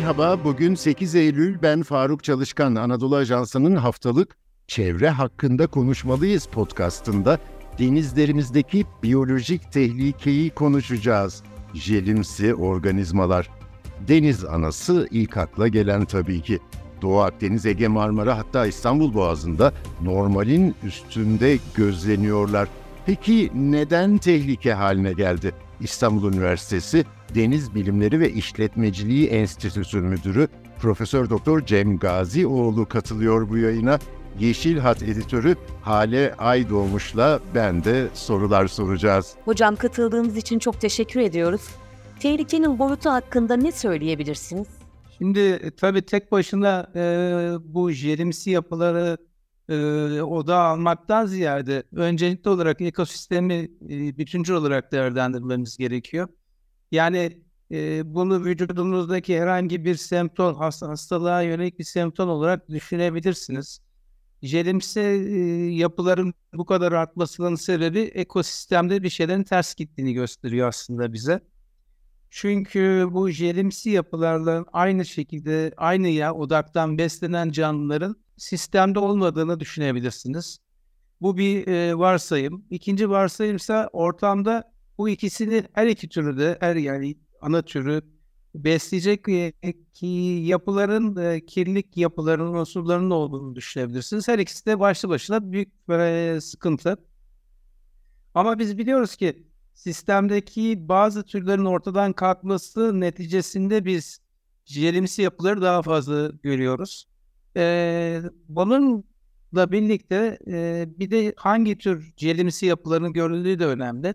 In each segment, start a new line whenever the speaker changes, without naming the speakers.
Merhaba, bugün 8 Eylül. Ben Faruk Çalışkan, Anadolu Ajansı'nın haftalık Çevre Hakkında Konuşmalıyız podcastında denizlerimizdeki biyolojik tehlikeyi konuşacağız. Jelimsi organizmalar. Deniz anası ilk akla gelen tabii ki. Doğu Akdeniz, Ege Marmara hatta İstanbul Boğazı'nda normalin üstünde gözleniyorlar. Peki neden tehlike haline geldi? İstanbul Üniversitesi Deniz Bilimleri ve İşletmeciliği Enstitüsü Müdürü Profesör Doktor Cem Gazioğlu katılıyor bu yayına. Yeşil Hat editörü Hale Aydoğmuş'la ben de sorular soracağız.
Hocam katıldığınız için çok teşekkür ediyoruz. Tehlikenin boyutu hakkında ne söyleyebilirsiniz?
Şimdi e, tabii tek başına e, bu jelimsi yapıları e, oda almaktan ziyade öncelikli olarak ekosistemi e, bütüncül olarak değerlendirmemiz gerekiyor. Yani e, bunu vücudumuzdaki herhangi bir semptom, hasta, hastalığa yönelik bir semptom olarak düşünebilirsiniz. Jelimsi e, yapıların bu kadar artmasının sebebi ekosistemde bir şeylerin ters gittiğini gösteriyor aslında bize. Çünkü bu jelimsi yapılarla aynı şekilde aynı ya odaktan beslenen canlıların sistemde olmadığını düşünebilirsiniz. Bu bir e, varsayım. İkinci varsayım ise ortamda bu ikisini her iki türü de her yani ana türü besleyecek ki yapıların e, kirlilik yapılarının unsurlarının olduğunu düşünebilirsiniz. Her ikisi de başlı başına büyük e, sıkıntı. Ama biz biliyoruz ki sistemdeki bazı türlerin ortadan kalkması neticesinde biz jelimsi yapıları daha fazla görüyoruz. Ee, bununla birlikte e, bir de hangi tür jelimsi yapıların görüldüğü de önemli.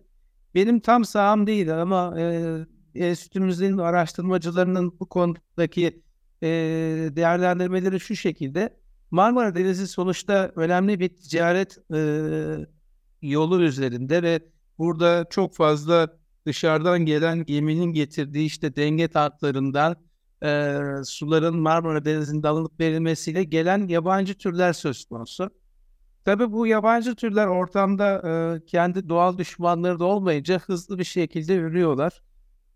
Benim tam saham değil ama e, enstitümüzün araştırmacılarının bu konudaki e, değerlendirmeleri şu şekilde. Marmara Denizi sonuçta önemli bir ticaret e, yolu üzerinde ve burada çok fazla dışarıdan gelen geminin getirdiği işte denge tatlarından e, suların Marmara Denizi'nde alınıp verilmesiyle gelen yabancı türler söz konusu. Tabii bu yabancı türler ortamda e, kendi doğal düşmanları da olmayınca hızlı bir şekilde ürüyorlar.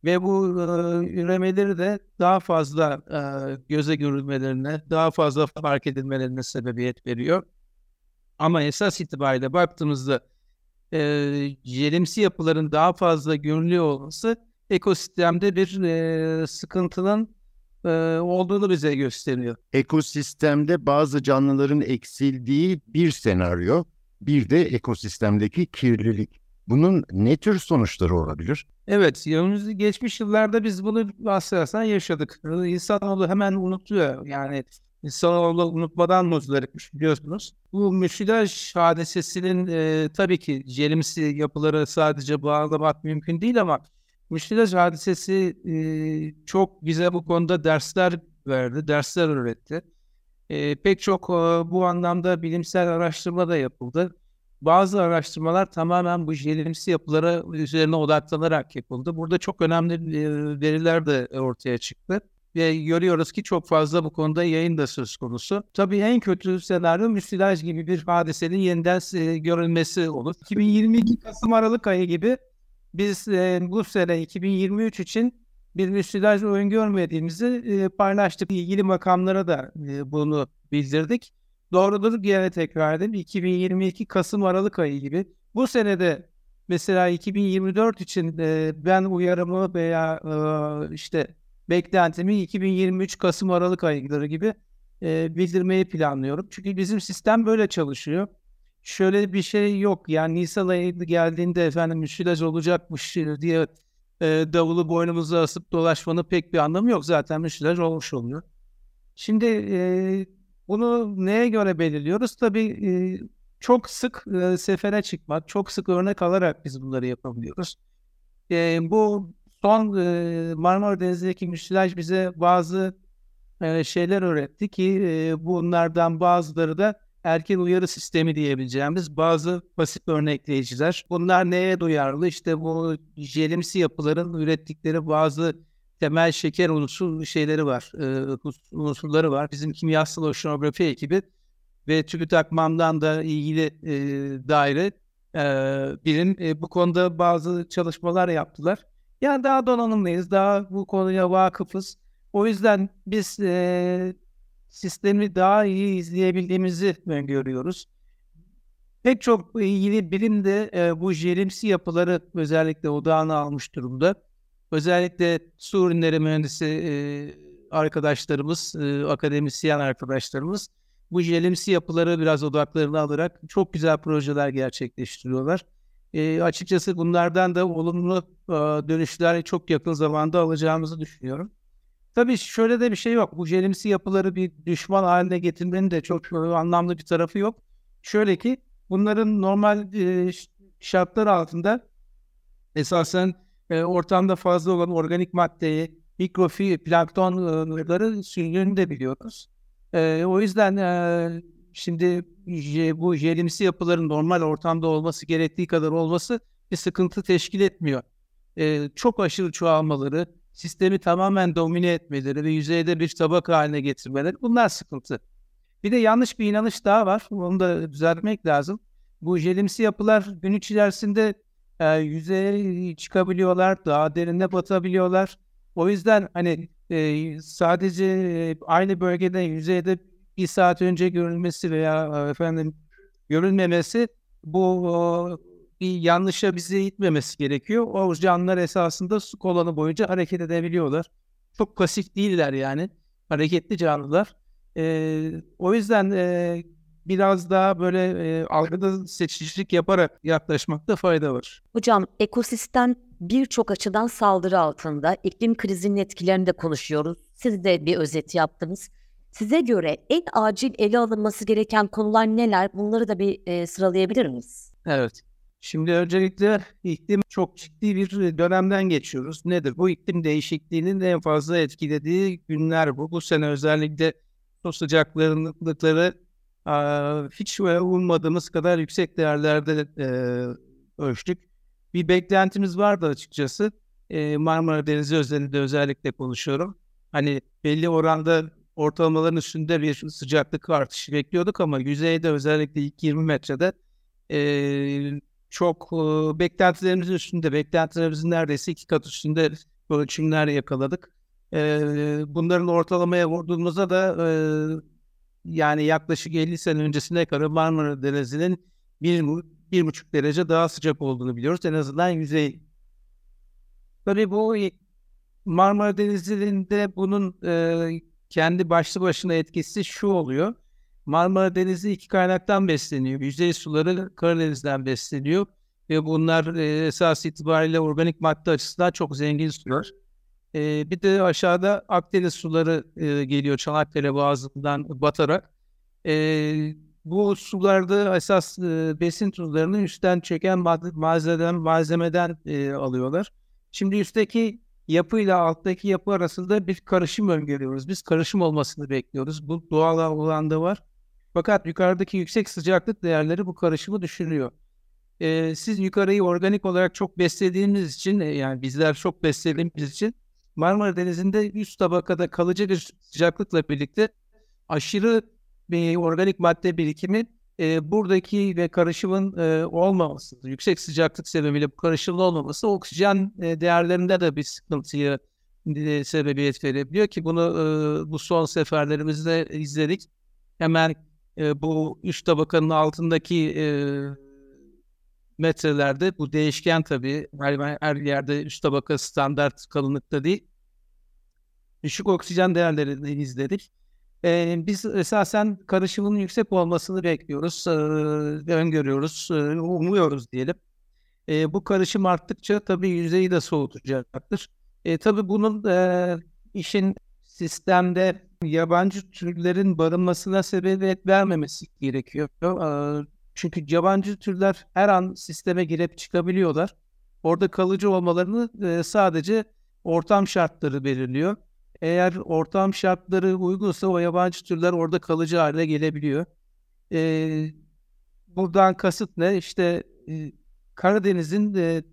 Ve bu e, üremeleri de daha fazla e, göze görülmelerine, daha fazla fark edilmelerine sebebiyet veriyor. Ama esas itibariyle baktığımızda e, jelimsi yapıların daha fazla görülüyor olması ekosistemde bir e, sıkıntının e, olduğunu bize gösteriyor.
Ekosistemde bazı canlıların eksildiği bir senaryo, bir de ekosistemdeki kirlilik. Bunun ne tür sonuçları olabilir?
Evet, yalnız geçmiş yıllarda biz bunu aslında yaşadık. İnsanoğlu hemen unutuyor. Yani insanoğlu unutmadan muzdaripmiş biliyorsunuz. Bu müsilaj hadisesinin e, tabii ki jelimsi yapıları sadece bağlamak mümkün değil ama müsilaj hadisesi e, çok bize bu konuda dersler verdi, dersler öğretti. E, pek çok e, bu anlamda bilimsel araştırma da yapıldı. Bazı araştırmalar tamamen bu jelimsi yapılara üzerine odaklanarak yapıldı. Burada çok önemli e, veriler de ortaya çıktı. Ve görüyoruz ki çok fazla bu konuda yayın da söz konusu. Tabii en kötü senaryo müsilaj gibi bir hadisenin yeniden e, görülmesi olur. 2022 Kasım Aralık ayı gibi biz e, bu sene 2023 için bir müsilaj oyun görmediğimizi e, paylaştık. İlgili makamlara da e, bunu bildirdik. Doğrudur gene tekrar edeyim. 2022 Kasım Aralık ayı gibi. Bu senede mesela 2024 için e, ben uyarımı veya e, işte beklentimi 2023 Kasım Aralık ayları gibi e, bildirmeyi planlıyorum. Çünkü bizim sistem böyle çalışıyor. Şöyle bir şey yok. Yani Nisan ayı geldiğinde efendim müsilaj olacakmış diye e, davulu boynumuza asıp dolaşmanın pek bir anlamı yok. Zaten müsilaj olmuş oluyor. Şimdi e, bunu neye göre belirliyoruz? Tabii e, çok sık e, sefere çıkmak, çok sık örnek alarak biz bunları yapabiliyoruz. E, bu son e, Marmara Denizi'ndeki müsilaj bize bazı e, şeyler öğretti ki e, bunlardan bazıları da erken uyarı sistemi diyebileceğimiz bazı basit örnekleyiciler. Bunlar neye duyarlı? İşte bu jelimsi yapıların ürettikleri bazı temel şeker unsur şeyleri var, e, unsurları var. Bizim kimyasal oşinografi ekibi ve TÜBİTAK MAM'dan da ilgili e, daire e, bilim e, bu konuda bazı çalışmalar yaptılar. Yani daha donanımlıyız, daha bu konuya vakıfız. O yüzden biz e, sistemi daha iyi izleyebildiğimizi görüyoruz. Pek çok ilgili bilim de e, bu jerimsi yapıları özellikle odağına almış durumda. Özellikle su ürünleri mühendisi e, arkadaşlarımız, e, akademisyen arkadaşlarımız bu jelimsi yapıları biraz odaklarına alarak çok güzel projeler gerçekleştiriyorlar. E, açıkçası bunlardan da olumlu e, dönüşler çok yakın zamanda alacağımızı düşünüyorum. Tabii şöyle de bir şey yok. Bu jelimsi yapıları bir düşman haline getirmenin de çok anlamlı bir tarafı yok. Şöyle ki bunların normal e, şartlar altında esasen e, ortamda fazla olan organik maddeyi, mikroplanktonları sürdüğünü de biliyoruz. E, o yüzden e, şimdi bu jelimsi yapıların normal ortamda olması gerektiği kadar olması bir sıkıntı teşkil etmiyor. E, çok aşırı çoğalmaları, sistemi tamamen domine etmeleri ve yüzeyde bir tabak haline getirmeleri bunlar sıkıntı. Bir de yanlış bir inanış daha var. Onu da düzeltmek lazım. Bu jelimsi yapılar gün içerisinde e, yüzeye çıkabiliyorlar, daha derine batabiliyorlar. O yüzden hani e, sadece e, aynı bölgede yüzeyde bir saat önce görülmesi veya e, efendim görülmemesi bu bir yanlışa bizi itmemesi gerekiyor. O canlılar esasında su kolonu boyunca hareket edebiliyorlar. Çok pasif değiller yani. Hareketli canlılar. E, o yüzden e, biraz daha böyle e, algıda seçicilik yaparak yaklaşmakta fayda var.
Hocam ekosistem birçok açıdan saldırı altında. İklim krizinin etkilerini de konuşuyoruz. Siz de bir özet yaptınız. Size göre en acil ele alınması gereken konular neler? Bunları da bir e, sıralayabilir miyiz?
Evet. Şimdi öncelikle iklim çok ciddi bir dönemden geçiyoruz. Nedir? Bu iklim değişikliğinin en fazla etkilediği günler bu. Bu sene özellikle su sıcaklıkları hiç ummadığımız kadar yüksek değerlerde e, ölçtük. Bir beklentimiz vardı açıkçası. E, Marmara Denizi özelinde özellikle konuşuyorum. Hani belli oranda ortalamaların üstünde bir sıcaklık artışı bekliyorduk ama yüzeyde özellikle ilk 20 metrede e, çok e, beklentilerimizin üstünde, beklentilerimizin neredeyse iki kat üstünde ölçümler yakaladık. E, bunların ortalamaya vurduğumuzda da e, yani yaklaşık 50 sene öncesine kadar Marmara Denizi'nin bir, bir buçuk derece daha sıcak olduğunu biliyoruz. En azından yüzey. Tabii bu Marmara Denizi'nde bunun e, kendi başlı başına etkisi şu oluyor. Marmara Denizi iki kaynaktan besleniyor. Yüzey suları Karadeniz'den besleniyor. Ve bunlar e, esas itibariyle organik madde açısından çok zengin sular. E, bir de aşağıda Akdeniz suları e, geliyor Çanakkale Boğazı'ndan batarak. E, bu sularda esas e, besin tuzlarını üstten çeken malzemeden, malzemeden e, alıyorlar. Şimdi üstteki yapıyla alttaki yapı arasında bir karışım öngörüyoruz. Biz karışım olmasını bekliyoruz. Bu doğal olan da var. Fakat yukarıdaki yüksek sıcaklık değerleri bu karışımı düşürüyor. Ee, siz yukarıyı organik olarak çok beslediğimiz için, yani bizler çok beslediğimiz için Marmara Denizi'nde üst tabakada kalıcı bir sıcaklıkla birlikte aşırı bir organik madde birikimi e, buradaki ve karışımın e, olmaması, yüksek sıcaklık sebebiyle bu karışımın olmaması oksijen e, değerlerinde de bir sıkıntıya e, sebebiyet verebiliyor ki bunu e, bu son seferlerimizde izledik. Hemen e, bu üst tabakanın altındaki e, metrelerde bu değişken tabii her, her yerde üst tabaka standart kalınlıkta değil düşük oksijen değerlerini izledik. Ee, biz esasen karışımın yüksek olmasını bekliyoruz, e, öngörüyoruz, e, umuyoruz diyelim. E, bu karışım arttıkça tabii yüzeyi de soğutacaktır. E, tabii bunun e, işin sistemde yabancı türlerin barınmasına sebebiyet vermemesi gerekiyor. E, çünkü yabancı türler her an sisteme girip çıkabiliyorlar. Orada kalıcı olmalarını e, sadece ortam şartları belirliyor. Eğer ortam şartları uygunsa o yabancı türler orada kalıcı hale gelebiliyor. Ee, buradan kasıt ne? İşte e, Karadeniz'in e,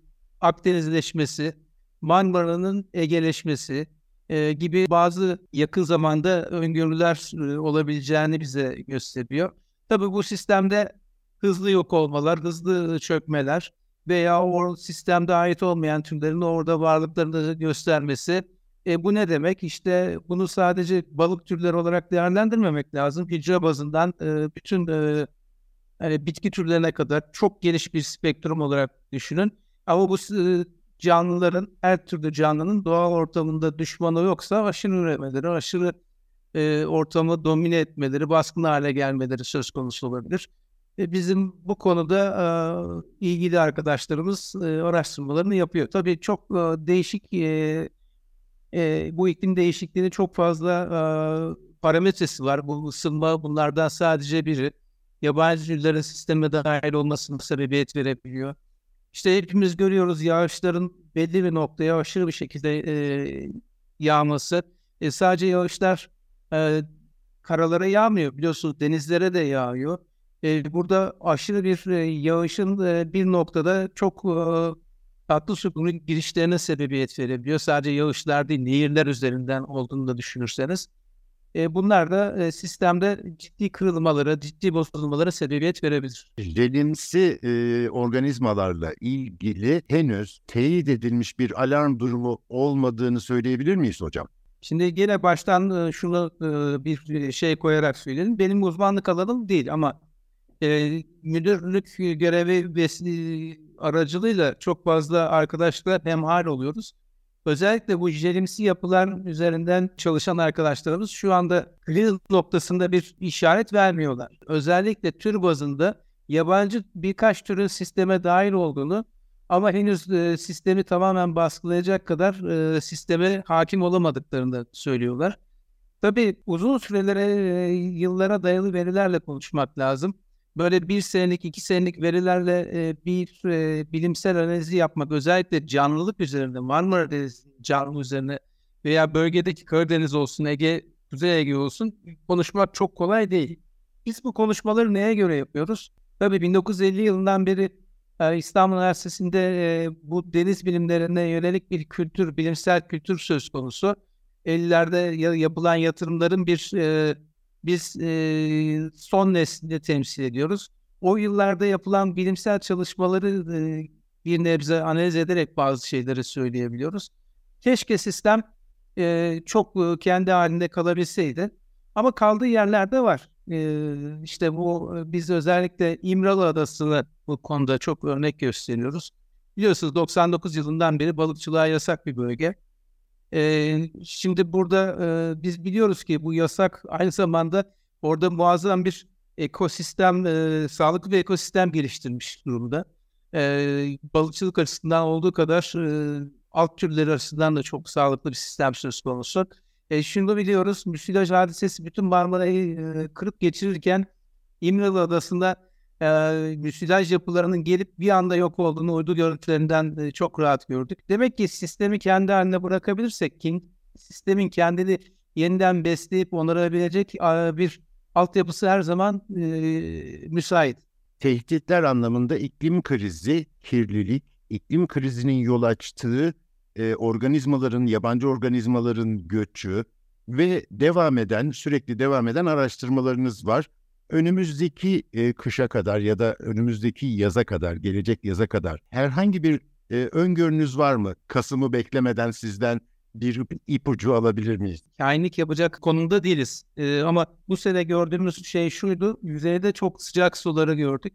Akdenizleşmesi, Marmara'nın Egeleşmesi e, gibi bazı yakın zamanda öngörüler e, olabileceğini bize gösteriyor. Tabii bu sistemde hızlı yok olmalar, hızlı çökmeler veya o sistemde ait olmayan türlerin orada varlıklarını göstermesi E, bu ne demek? İşte bunu sadece balık türleri olarak değerlendirmemek lazım. Hücre bazından e, bütün e, hani bitki türlerine kadar çok geniş bir spektrum olarak düşünün. Ama bu e, canlıların, her türlü canlının doğal ortamında düşmanı yoksa aşırı üremeleri, aşırı e, ortamı domine etmeleri, baskın hale gelmeleri söz konusu olabilir. E, bizim bu konuda e, ilgili arkadaşlarımız e, araştırmalarını yapıyor. Tabii çok e, değişik e, e, bu iklim değişikliğinin çok fazla e, parametresi var. Bu ısınma bunlardan sadece biri. Yabancı türlerin sisteme dahil olmasına sebebiyet verebiliyor. İşte hepimiz görüyoruz yağışların belli bir noktaya aşırı bir şekilde e, yağması. E, sadece yağışlar e, karalara yağmıyor. Biliyorsunuz denizlere de yağıyor. E, burada aşırı bir e, yağışın e, bir noktada çok e, tatlı suyun girişlerine sebebiyet verebiliyor. Sadece yağışlar değil, nehirler üzerinden olduğunu da düşünürseniz. E, bunlar da e, sistemde ciddi kırılmalara, ciddi bozulmalara sebebiyet verebilir.
Jelimsi e, organizmalarla ilgili henüz teyit edilmiş bir alarm durumu olmadığını söyleyebilir miyiz hocam?
Şimdi gene baştan e, şunu e, bir şey koyarak söyleyelim. Benim uzmanlık alanım değil ama e, müdürlük görevi ve aracılığıyla çok fazla arkadaşlar hemhal oluyoruz. Özellikle bu jelimsi yapılar üzerinden çalışan arkadaşlarımız şu anda kriz noktasında bir işaret vermiyorlar. Özellikle tür bazında yabancı birkaç türün sisteme dahil olduğunu ama henüz e, sistemi tamamen baskılayacak kadar e, sisteme hakim olamadıklarını da söylüyorlar. Tabii uzun sürelere, e, yıllara dayalı verilerle konuşmak lazım böyle bir senelik, iki senelik verilerle e, bir e, bilimsel analizi yapmak özellikle canlılık üzerinde, Marmara Denizi canlı üzerine veya bölgedeki Karadeniz olsun, Ege, Kuzey Ege olsun konuşmak çok kolay değil. Biz bu konuşmaları neye göre yapıyoruz? Tabii 1950 yılından beri e, İstanbul Üniversitesi'nde e, bu deniz bilimlerine yönelik bir kültür, bilimsel kültür söz konusu. 50'lerde yapılan yatırımların bir e, biz e, son nesli temsil ediyoruz. O yıllarda yapılan bilimsel çalışmaları e, bir nebze analiz ederek bazı şeyleri söyleyebiliyoruz. Keşke sistem e, çok kendi halinde kalabilseydi. Ama kaldığı yerlerde var. E, işte bu biz özellikle İmralı Adası'nı bu konuda çok örnek gösteriyoruz. Biliyorsunuz 99 yılından beri balıkçılığa yasak bir bölge. Şimdi burada biz biliyoruz ki bu yasak aynı zamanda orada muazzam bir ekosistem, sağlıklı bir ekosistem geliştirmiş durumda. E, balıkçılık açısından olduğu kadar alt türleri açısından da çok sağlıklı bir sistem söz konusu. E, şunu biliyoruz, müsilaj hadisesi bütün Marmara'yı e, kırıp geçirirken İmralı Adası'nda e, müsilaj yapılarının gelip bir anda yok olduğunu uydu görüntülerinden e, çok rahat gördük. Demek ki sistemi kendi haline bırakabilirsek ki sistemin kendini yeniden besleyip onarabilecek e, bir altyapısı her zaman e, müsait.
Tehditler anlamında iklim krizi, kirlilik, iklim krizinin yol açtığı e, organizmaların, yabancı organizmaların göçü ve devam eden, sürekli devam eden araştırmalarınız var önümüzdeki e, kışa kadar ya da önümüzdeki yaza kadar, gelecek yaza kadar herhangi bir e, öngörünüz var mı? Kasım'ı beklemeden sizden bir ipucu alabilir miyiz?
Kainlik yapacak konumda değiliz. E, ama bu sene gördüğümüz şey şuydu. Yüzeyde çok sıcak suları gördük.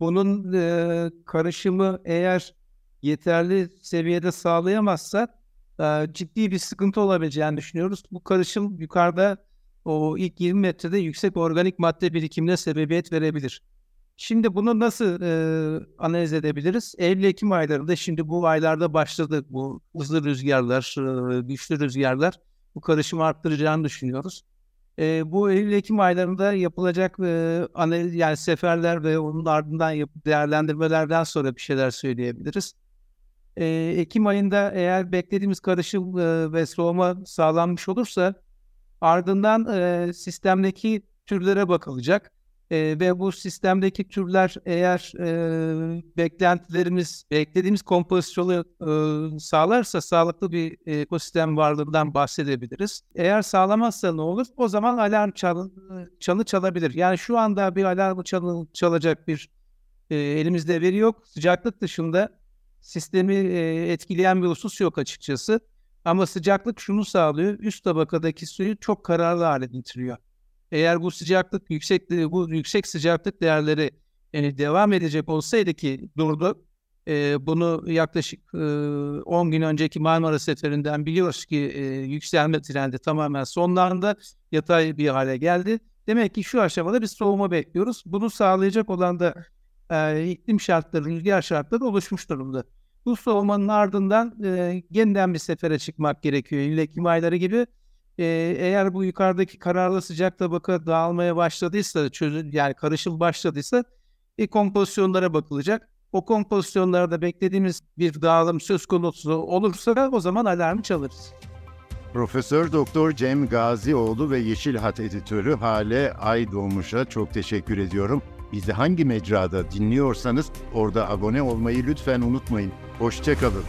Bunun e, karışımı eğer yeterli seviyede sağlayamazsa e, ciddi bir sıkıntı olabileceğini düşünüyoruz. Bu karışım yukarıda o ilk 20 metrede yüksek organik madde birikimine sebebiyet verebilir. Şimdi bunu nasıl e, analiz edebiliriz? Eylül-Ekim aylarında şimdi bu aylarda başladı bu hızlı rüzgarlar, e, güçlü rüzgarlar bu karışımı arttıracağını düşünüyoruz. E, bu Eylül-Ekim aylarında yapılacak e, analiz yani seferler ve onun ardından yap- değerlendirmelerden sonra bir şeyler söyleyebiliriz. E, Ekim ayında eğer beklediğimiz karışım e, ve soğuma sağlanmış olursa Ardından e, sistemdeki türlere bakılacak. E, ve bu sistemdeki türler eğer e, beklentilerimiz, beklediğimiz kompozisyonu e, sağlarsa sağlıklı bir ekosistem varlığından bahsedebiliriz. Eğer sağlamazsa ne olur? O zaman alarm çal, çalı çalabilir. Yani şu anda bir alarm çalı, çalacak bir e, elimizde veri yok. Sıcaklık dışında sistemi e, etkileyen bir husus yok açıkçası. Ama sıcaklık şunu sağlıyor. Üst tabakadaki suyu çok kararlı hale getiriyor. Eğer bu sıcaklık yüksek bu yüksek sıcaklık değerleri yani devam edecek olsaydı ki durdu. E, bunu yaklaşık e, 10 gün önceki Marmara Seferinden biliyoruz ki e, yükselme trendi tamamen sonlandı. Yatay bir hale geldi. Demek ki şu aşamada bir soğuma bekliyoruz. Bunu sağlayacak olan da e, iklim şartları, rüzgar şartları oluşmuş durumda. Bu soğumanın ardından e, yeniden bir sefere çıkmak gerekiyor. İllekim ayları gibi. E, eğer bu yukarıdaki kararlı sıcak tabaka dağılmaya başladıysa, çözül yani karışım başladıysa e, kompozisyonlara bakılacak. O kompozisyonlarda beklediğimiz bir dağılım söz konusu olursa o zaman alarmı çalarız.
Profesör Doktor Cem Gazioğlu ve Yeşil Hat editörü Hale Aydoğmuş'a çok teşekkür ediyorum. Bizi hangi mecrada dinliyorsanız orada abone olmayı lütfen unutmayın. Hoşçakalın.